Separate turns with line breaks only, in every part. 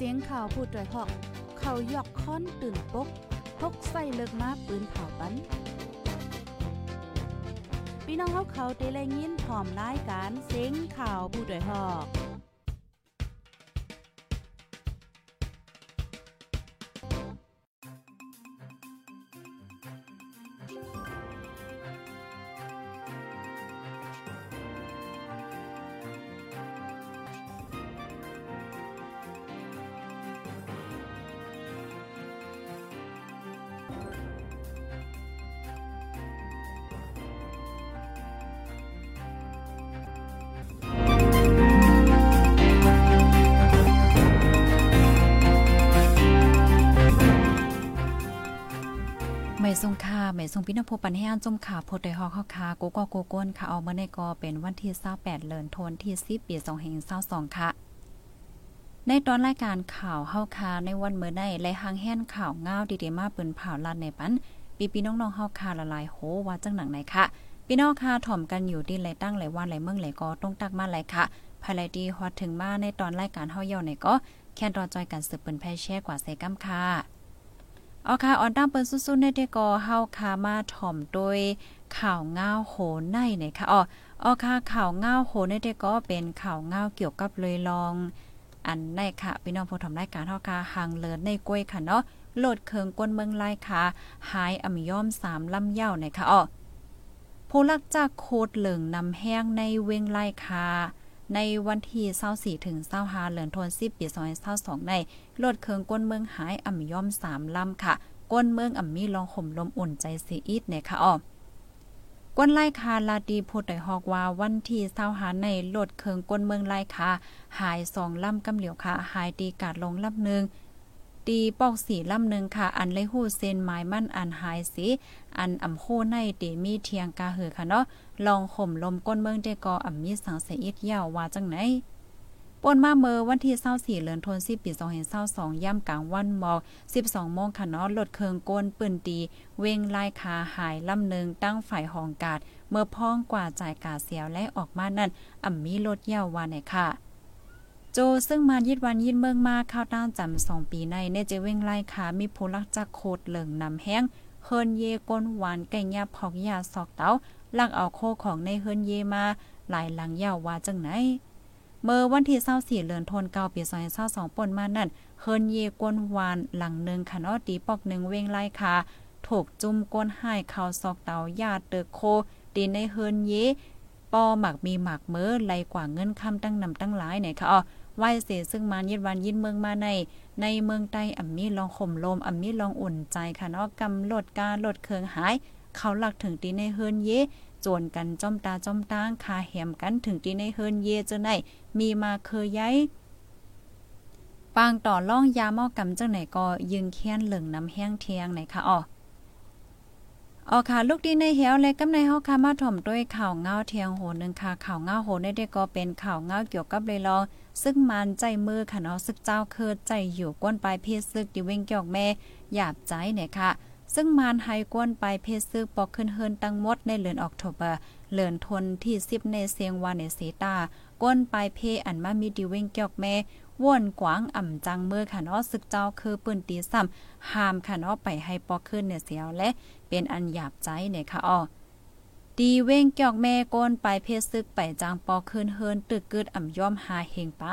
เสียงข่าวผู้ด้วยหอก เขายอกค้อนตื่นปกพกใส่เลิกมาปืนเผาปันพี่น้องเขาเขาเตะแลยินพร้อมรายการเสียงข่าวผู้ด้วยหอก ม่ทรงค่าไม่ทรงพี่น้องผู้ปันให้อันจมขาโพดได้ฮอกเฮาคาโกโกโกก้นค่ะเอาเมื่อในกอเป็นวันที่28เดือนธันวาคมที่10ปี2522ค่ะ ในตอนรายการข่าวเฮาคาในวันเมื่อในและหางแห่นข่าวง้าวดีๆมาปืนผ่าลัดในปันปีพี่น้องๆเฮาคาละลายโหว่าจังหนังไหนค่ะพี่น้องค่ะถ่อมกันอยู่ดีไหลตั้งไหลวันไหลเมืองไหลกอต้องตักมาไหลค่ะภายไลดีฮอดถึงมาในตอนรายการเฮาเย่าในก็แค่รอจอยกันสืบเปิ้นแพ่แช่กว่าใส่กัมค่ะ เอาค่ะออนตามเปิ้นสู้ๆในเดกอเฮาคามาถ่อมโดยข่าวง้าวโหในเนี่ยค่ะอ๋ออ๋อค่ะข่าวง้าวโหในเดก็เป็นข่าวง้าวเกี่ยวกับเลยลอง อันในค่ะพี่น้องผู้ทำรายการเฮาค่ะห่างเลินในกล้วยค่ะเนาะโหลดเคืองกวนเมืองไล่ค่ะ หายอมิยอม3ลำเย่าในค่ะอ๋อผู้ลักจากโคดเหลืองนำแห้งในเวงไล่ค่ะ ในวันที่24ถึง25เดือนธันวาคมปี2022ในรถเครื่องก้นเมืองหายอ่ำย่อม3ลำค่ะ ก้นเมืองอ่ำมีลองห่มลมอุ่นใจสีอีดเนี่ยค่ะอ๋อก้นไล่คาลาดีพูดได้ฮอกว่าวันที่เศร้าหาในรถเคืองก้นเมืองไล่คาหายสองลำกำเหลียวค่ะหายดีกาดลงลำหนึ่ง ตีปอกสีลำหนึ่งค่ะ อันเลยหู้เซนไม้มั่นอันหายสีอันอ่ำโคในเตมีเทียงกาเหือค่ะเนาะ ลองข่มลมก้นเมืองเดกออ่ำมีสังเสียอิดยาวว่าจังไหนป่นมาเมื่อวันที่24เดือนธันวาคมปี2022ย่ำกลางวันหมอก12โมงค่ะเนาะลดเคืองก้นปืนตี เวงลายคาหายลำหนึ่งตั้งฝ่ายหองกาด เมื่อพ้องกว่าจ่ายกาเสียวและออกมานั่นอ่ำมีรถเย่าวาไหนค่ะ จซึ่งมายิดวันยิดเมืองมาข้าวต้านจำสองปีในเนเจเวงไล่ขามีผู้ลักจักโคดเหลิงนำแห้งเฮินเยก้นหวานไก่ยาพอกยาซอกเตาลักเอาโคของในเฮินเยมาหลายหลังยาวว่าจังไหนเมื่อวันที่24เดือนธันวาคมปี2022ป่นมานั่นเฮินเยกวนหวานหลังหนึ่งค่ะเนาะตีปอกหนึ่งเวงไล่ค่ะถูกจุ่มก้นห้ข่าซอกเตาญาเตอโคดีในเฮินเยปอหมักมีหมักเมือไหลกว่าเงินคำตั้งนำตั้งหลายไหนค่ะอ๋อ ไหวเสซึ่งมานยิดวันยินเมืองมาใน ในเมืองใต้อ่ำมีลองข่มลมอ่ำมีลองอุ่นใจค่ะเนาะกำลดการลดเคืองหาย เขาหลักถึงตีในเฮินเยจวนกันจ้อมตาจ้อมตางคาแหมกันถึงที่ในเฮิรนเยเจอไหนมีมาเคยย้ายปางต่อล่องยาเมากำเจังไหนก็ยึงแค้นเหลืองน้ำแห้งเทียงไหนคะอ๋อ อ๋อค่ะลูกดีในเหียวเลยกำในเฮาค่ะมาถ่อมด้วยข่าวเงาเทียงโหนึงค่ะข่าวเงาโหนได้ก็เป็นข่าวเงาเกี่ยวกับเลยลอง ซึ่งมันใจมือค่ะเนาะซึกเจ้าเคือใจอยู่ก้นปลายเพศซึกดิเวงเกี่ยวแม่หยาบใจเนี่ยค่ะ ซึ่งมานไฮกวนไปเพศซึกปอกขึ้นเฮินตั้งหมดในเดือนออกโทเบอร์เลือนทนที่10ในเสียงวานในเสตาก้นไปเพอันมามีดีเวงเกี่ยกแม่ ว่นกวางอ่ำจังเมื่อค่ะเนาะศึกเจ้าคือปืนตีซ้ำห้ามค่ะเนาะไปให้ปอขึ้นเนี่ยเสียวและเป็นอันหยาบใจเนี่ยค่ะอ้อดีเว้งเกี่ยวแม่ก้นไปเพศซึกไปจางปอคืนเฮินตึกกึดอ่ำย่อมหาเฮงไป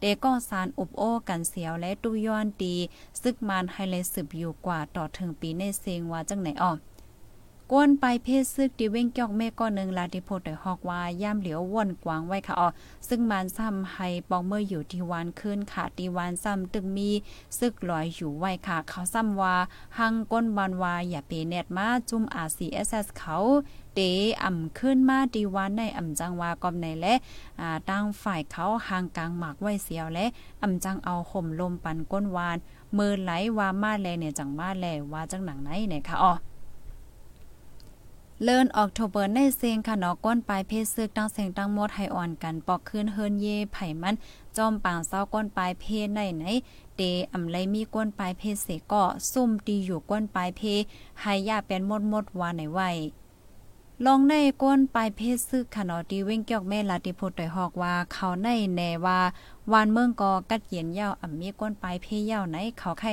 เดก็สารอุบโอ้กันเสียวและตุย้อนดีซึกมันให้เลยสืบอยู่กว่าต่อถึงปีในเซงว่าจังไหนอ้อ ก้นไปเพศซึกดีเว้งเกี่ยวแม่ก้อนหนึ่งลาดิโพดได้ฮอกว่าย่ามเหลียวว่นกวางไว้ค่ะอ้อซึ่งมันซ้ำให้ปองเมื่ออยู่ที่วานคืนค่ะตีวานซ้ำตึงมีซึกลอยอยู่ไว้ค่ะ เขาซ้ำว่าหังก้นบานวาอย่าเปเน็ตมาจุ่ม RCSS เอสเอสเขาเตอ่ำขึ้นมาดีวันในอ่ำจังว่ากอมในและอ่าตั้งฝ่ายเขาห่างกลางหมากไว้เสียวและอ่ำจังเอาห่มลมปันก้นวานมือไหลว่ามาแลเนี่ยจังมาแลว่าจังหนังไหนเนี่ยค่ะอ๋อ เลินออกโทเบอร์ในเซงค่ะเนาะก้นปลายเพศซึกตั้งเสียงตั้งหมดให้อ่อนกัน ปอกคืนเฮินเย่ไผ่มันจอมปางเศร้าก้นปลายเพศในไหนเตอำไลมีก้นปลายเพศเสก็ซุ่มตีอยู่ก้นปลายเพให้ยาเป็นมดมดวาในไว้ลองในก้นปลายเพศซึกค่ะเนาะที่เว้งเกี่ยวแม่ลาติพุทธได้ฮอกว่าเขาในแน่ว่าวานเมืองกอกัดเย็นยาวอ่ำมีก้นปลายเพศยาวไหนเขาใคร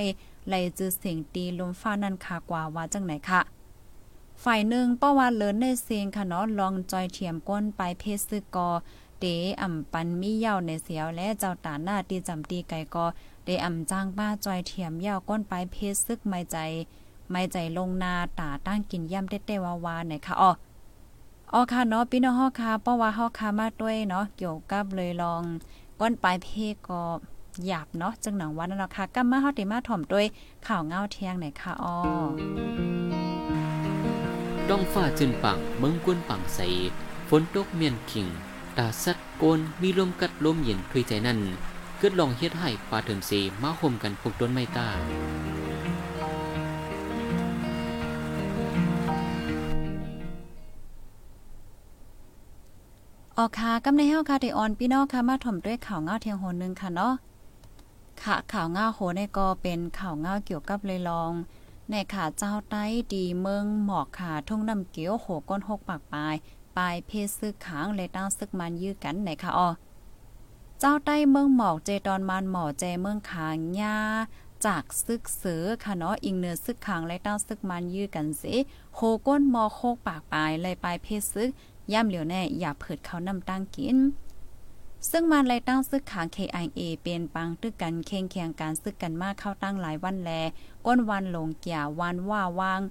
ไหลจือเสียงตีลมฟ้านั่นค่ะกว่าว่าจังไหนค่ะ ฝ่ายหนึ่งป้าว่าเลินในเสียงค่ะเนาะลองจอยเทียมก้นปลายเพศซึกกอเดอ่ำปันมีเย่าในเสียวและเจ้าตาหน้าตีจำตีไก่กอเดอ่ำจ้างบ้าจอยเทียมเย่าก้นปลายเพศซึกไม่ใจไม่ใจลงนาตาตั้งกินย่ำเต้ๆวาวาไหนค่ะอ๋ออ๋อค่ะเนาะพี่น้องฮาค่ะเพราว่าฮาค่ะมาด้วยเนาะเกี่ยวกับเลยลองก้นปลายเพก็หยาบเนาะจังหนังวันนั่นแหละค่ะกำมาเฮาติมาถ่อมด้วยข่าวเงาเทียงไหนค่ะอ๋อ
ดองฟ้าจืนปังเมืองกวนปังใส ฝนตกเมียนขิง ตาสัดโกน มีลมกัดลมเย็นคุยใจนั่น เกิดลองเฮ็ดให้ปลาเถิมเสมาห่มกันพวกต้นไม้ตา
ออกค่ะกำในเฮาค่ะได้ออนพี่น้องค่ะมาถ่อมด้วยข่าวเงาเทียงโหนึงค่ะเนาะค่ะข่าวเงาโหในก็เป็นข่าวเงาเกี่ยวกับเลยลอง ในขาเจ้าใต้ดีเมืองหมอกค่ะทุ่งน้ำเกี้ยวโหก้นหกปากปลาย ปลายเพศซึกขางเลยตั้งซึกมันยื้อกันไหนค่ะอ๋อเจ้าใต้เมืองหมอกเจตอนมันหมอเจเมืองขางญาจากซึกเสือค่ะเนาะอิงเนื้อซึกขางและตั้งซึกมันยื้อกันสิโหก้นมอโคกปากปลายเลยปลายเพศซึกย่ำเหลียวแน่อย่าเผิดเขานำตั้งกิน ซึ่งมันไล่ตั้งซึกขาง KIA เป็นปังตึกกันเคียงเคียงการซึกกันมากเข้าตั้งหลายวันแล ก้นวันหลงเกี่ยวันว่าวาง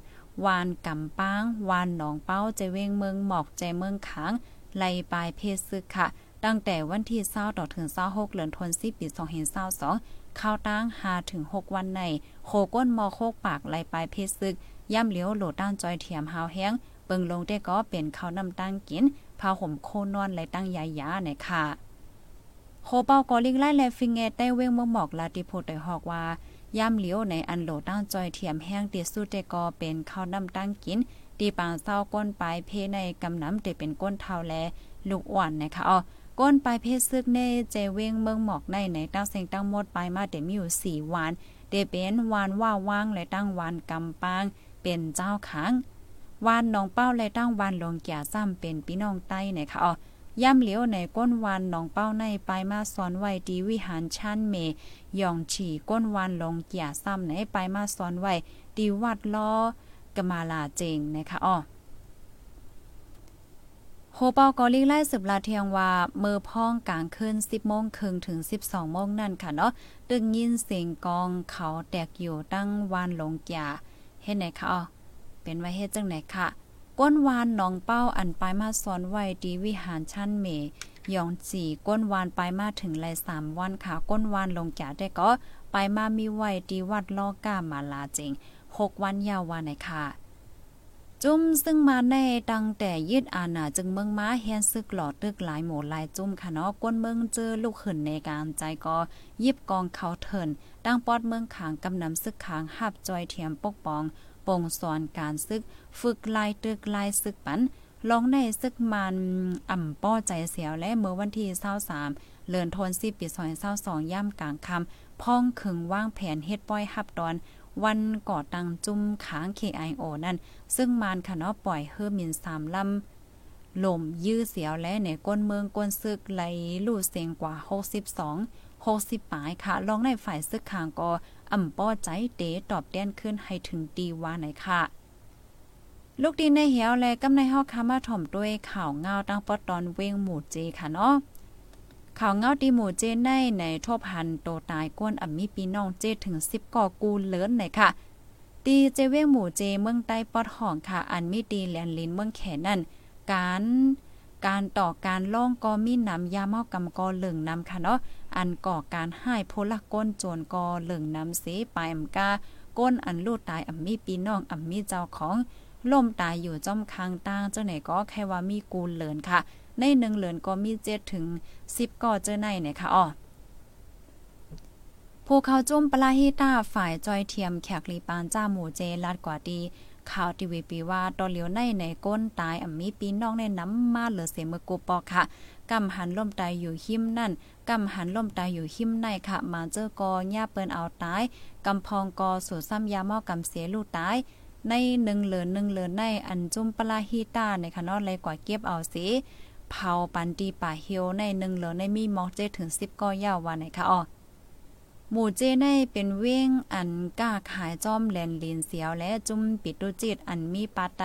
วานกำปางวานหนองเป้าใจเวงเมืองหมอกใจเมืองขางไลปลายเพศซึกค่ะ ตั้งแต่วันที่20ต่อถึง26เดือนธันวาคมปี2022เศร้าสองเข้าตั้ง5ถึง6วันในโคก้นมอโคกปากไลปลายเพศซึก ย่ำเลี้ยวโหลดด้านจอยเทียมหาวแห้งเปิงลงได้ก็เป็นข้าวนำตั้งกินผ้าห่มโคนอนแลตั้งยายาเนี่ยค่ะ โคเปากอลิงไล่และฟิงเงตได้เว้งเมืองหมอกลาติโพดได้ฮอกว่าย่ำเหลียวในอันโหลตั้งจอยเทียมแห้งเตียสุดได้ก็เป็นข้าวนำตั้งกินตีปางเศร้าก้นปลายเพในกำน้ำได้เป็นก้นเทาแลลูกอ่อนนะคะอ๋อก้นปลายเพศซึกเน่เจเวงเมืองหมอกในในตั้งเสียงตั้งหมดปลายมาเดมีอยู่4วันเดเป็นวานว่าว่างและตั้งวานกำปางเป็นเจ้าขังวานน้องเป้าและตั้งวานลงแก่ซ้ำเป็นพี่น้องใต้เนี่ยค่ะอ๋อ ย่ำเหลียวในก้นวานน้องเป้าในไปมาสอนไว้ดีวิหารชั้นเมยองฉี่ก้นวานลงแก่ซ้ำในไปมาสอนไว้ดีวัดล้อกมาลาเจงนะคะอ๋อโฮเปากอลิไล่สืบลาเทียงว่าเมื่อพ้องกลางคืน10โมงครึ่งถึง 12โมงนั่นค่ะเนาะตึงยินเสียงกองเขาแตกอยู่ตั้งวานลงแก่เห็นไหนคะอ๋อเป็นไว้เฮ็ดจังไหนค่ะ ก้นวานหนองเป้าอันปลายมาซ้อนไว้ดีวิหารชั้นเมยองจีก้นวานปลายมาถึงไรสามวันค่ะ ก้นวานลงจ่าได้ก็ไปมามีไว้ดีวัดลอก้ามาลาจริงหกวันยาววันไหนค่ะจุ้มซึ่งมาในตั้งแต่ยึดอาณาจึงเมืองม้าเฮียนซึกหลอดตึกหลายหมู่หลายจุ้มค่ะเนาะก้นเมืองเจอลูกขึ้นในการใจก็ยิบกองเขาเถินตั้งปอดเมืองขางกำนำซึกขางหับจอยเทียมปกป้อง ปงสอนการซึก ฝึกลายตึกลายซึกปันลองในซึกมันอ่ำป้อใจเสียวและเมื่อวันที่23เลือนทนสิปี2022ย่ำกลางคำพ้องขึงว่างแผนเฮ็ดป้อยฮับตอน วันก่อตังจุ่มค้าง KIO นั่น ซึ่งมานค่ะเนาะปล่อยเฮอมิน3ลำลมยื้อเสียวและในก้นเมืองก้นซึกไหลลู่เสียงกว่า 62 60ปลายค่ะ ลองในฝ่ายซึกขางก็อ่ำป้อใจเตตอบแดนขึ้นให้ถึงดีว่าไหนค่ะ ลูกดินในเหี่ยวแลกำในฮอกคามาถ่อมด้วยข่าวเงาตั้งปอตอนเวงหมู่เจค่ะเนาะข่าวเงาดีหมู่เจในในทบหันโตตายก้นอ่ำมีปีน้องเจถึง 10ก่อกูเลินไหนค่ะตีเจเวงหมู่เจเมืองใต้ปอดห้องค่ะ อันมีตีแลนลินเมืองแขนนั่นการ การต่อการล่องก็มีนำยาเมากำกอเหลืองนำค่ะเนาะอันก่อการให้พลก้นโจรกอเหลืองนำเสไปอำกาก้นอันลูดตายอ่ำมีปีน้องอ่ำมีเจ้าของล่มตายอยู่จอมคางต่างเจ้าไหนก็แค่ว่ามีกูลเหลินค่ะ ในหนึ่งเหลินก็มีเจ็ดถึงสิบก่อเจ้าในเนี่ยค่ะอ๋อผู้เขาจุ่มปลาฮิตาฝ่ายจอยเทียมแขกลีปานจ้าหมู่เจลัดกว่าดี ข่าวทีวีปีว่าตอนเหลียวในในก้นตายอ่ำมีปีน้องในน้ำมาเหลือเสียมือกูปอค่ะกำหันล่มตายอยู่หิมนั่นกำหันล่มตายอยู่หิมในค่ะ มาเจอกอย่าเปิ้นเอาตายกำพองกอสู่ซ้ำยาหม้อกำเสียลูกตายในหนึ่งเหลือหนึ่งเหลือในอันจุ่มปลาฮีตาในคะนาะเลยกว่าเก็บเอาสิเผาปันตีป่าเฮียวในหนึ่งเหลือในมีมอกเจถึง10ก้อยาววันไหนค่ะอ๋อ หมู่เจในเป็นเว้งอันก้าขายจอมแลนลินเสียวและจุ่มปิดตุจิตอันมีปาไต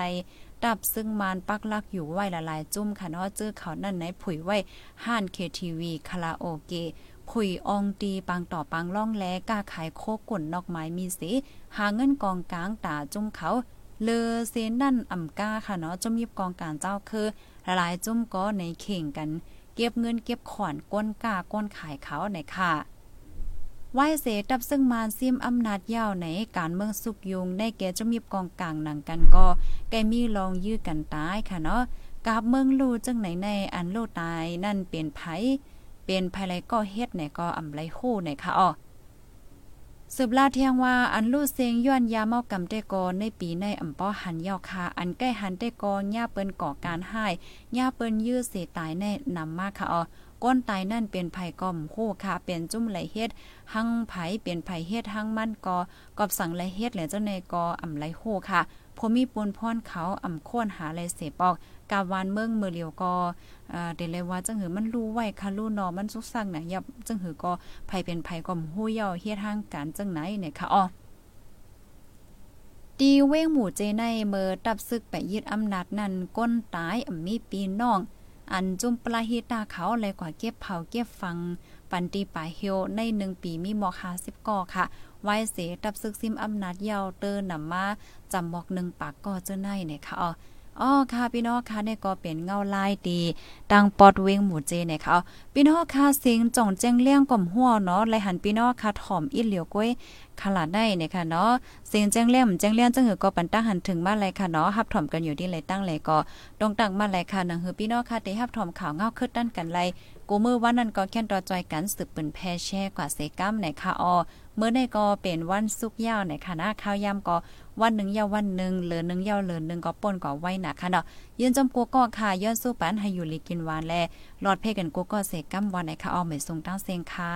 ดับซึ่งมานปักลักอยู่ไว้ละลายจุ่มค่ะเนาะเจอเขานั่นไหนผุยไว้ห้านเคทีวีคาราโอเกะผุยอองตีปังต่อปังล่องแลก้าขายโคกุ่นนอกไม้มีสีหาเงินกองกลางตาจุ่มเขาเลอเซนนั่นอ่ำก้าค่ะเนาะจุ่มยิบกองการเจ้าคือละลายจุ่มก็ในเข่งกัน เก็บเงินเก็บขอนก้นก้าก้นขายเขาในค่ะ ไหวเสดับซึ่งมานซิมอำนาจยาวในการเมืองสุกยุงในแก่จะมีกองกลางหนังกันก็แกมีลองยื้อกันตายค่ะเนาะกาบเมืองลู่จังไหนในอันโลตายนั่นเป็นไผเป็นภายไรก็เฮ็ดไหนก็อำไรโหไหนค่ะอ้อสืบลาเทียงว่าอันลู่เซงย้อนยาเมากำเตกอในปีในอำป้อหันยอกคาอันใกล้หันเตกอย่าเปิ้นก่อการให้ย่าเปิ้นยื้อเสตายแน่นำมาค่ะอ้อ ก้นตายนั่นเป็นไผ่ก่อมโคค่ะเป็นจุ่มไหลเฮ็ดหังไผเป็นไผเฮ็ดหังมันกอกอบสั่งไหลเฮ็ดแหละเจ้าในกออ่ำไหลโคค่ะพอมีปูนพรเขาอ่ำโค่นหาไหลเสปอก กาวานเมืองมือเหลียวก็อ่าเดเลยว่าจังหือมันรู้ไว้ค่ะรู้นอมันสุกสั่งน่ะยับจังหือก็ไผเป็นไผก่อมโหเย่าเฮ็ดทางการจังไหนเนี่ยค่ะอ๋อดีเว้งหมู่เจในเมือตับซึกไปยึดอำนาจนั้นก้นตายอ่ำมีปีน้อง อันจุ่มปลาฮิตาเขาเลยกว่าเก็บเผาเก็บฟัง ปันตีป่าเฮียวในหนึ่งปีมีหมอกหาสิบก่อค่ะไว้เสดับซึกซิมอำนาจยาวเตอร์นำมาจำหมอกหนึ่งปากก่อเจ้าในเนี่ยค่ะ อ๋อค่ะพี่น้องค่ะเนี่ยก็เป็นเงาลายดีดังปอดเวงหมูเจเนี่ยค่ะพี่น้องค่ะเสียงจ่องแจ้งเลี้ยงก่อมหัวเนาะไลหันพี่น้องค่ะถ่อมอีเหลียวก้อยขลาดได้เนี่ยค่ะเนาะเสียงแจ้งเลี้ยงแจ้งเลี้ยงจังหือก็ปันตั้งหันถึงมาเลยค่ะเนาะฮับถ่อมกันอยู่ที่ไรตั้งเลยก็ตรงตั้งมาเลยค่ะนังหือพี่น้องค่ะได้ฮับถ่อมข่าวเงาขึ้นด้านกันไล กูมือวันนั้นก็แค่นรอจอยกันสืบปืนแพ่แช่กว่าเซกัมในค่ะออเมื่อในก็เป็นวันสุกยาวในค่ะข้าวยำก็วันหนึ่งยาววันหนึ่งเหลือหนึ่งยาวเหลือหนึ่งก็ป่นก็ไว้หนักค่ะเนาะยืนจมกัวก็ค่ะย้อนสู้ปันให้อยู่ลีกินวานแลหลอดเพกันกัวก็เสกัมวันในค่ะออเหมือนทรงตั้งเซง
ค่ะ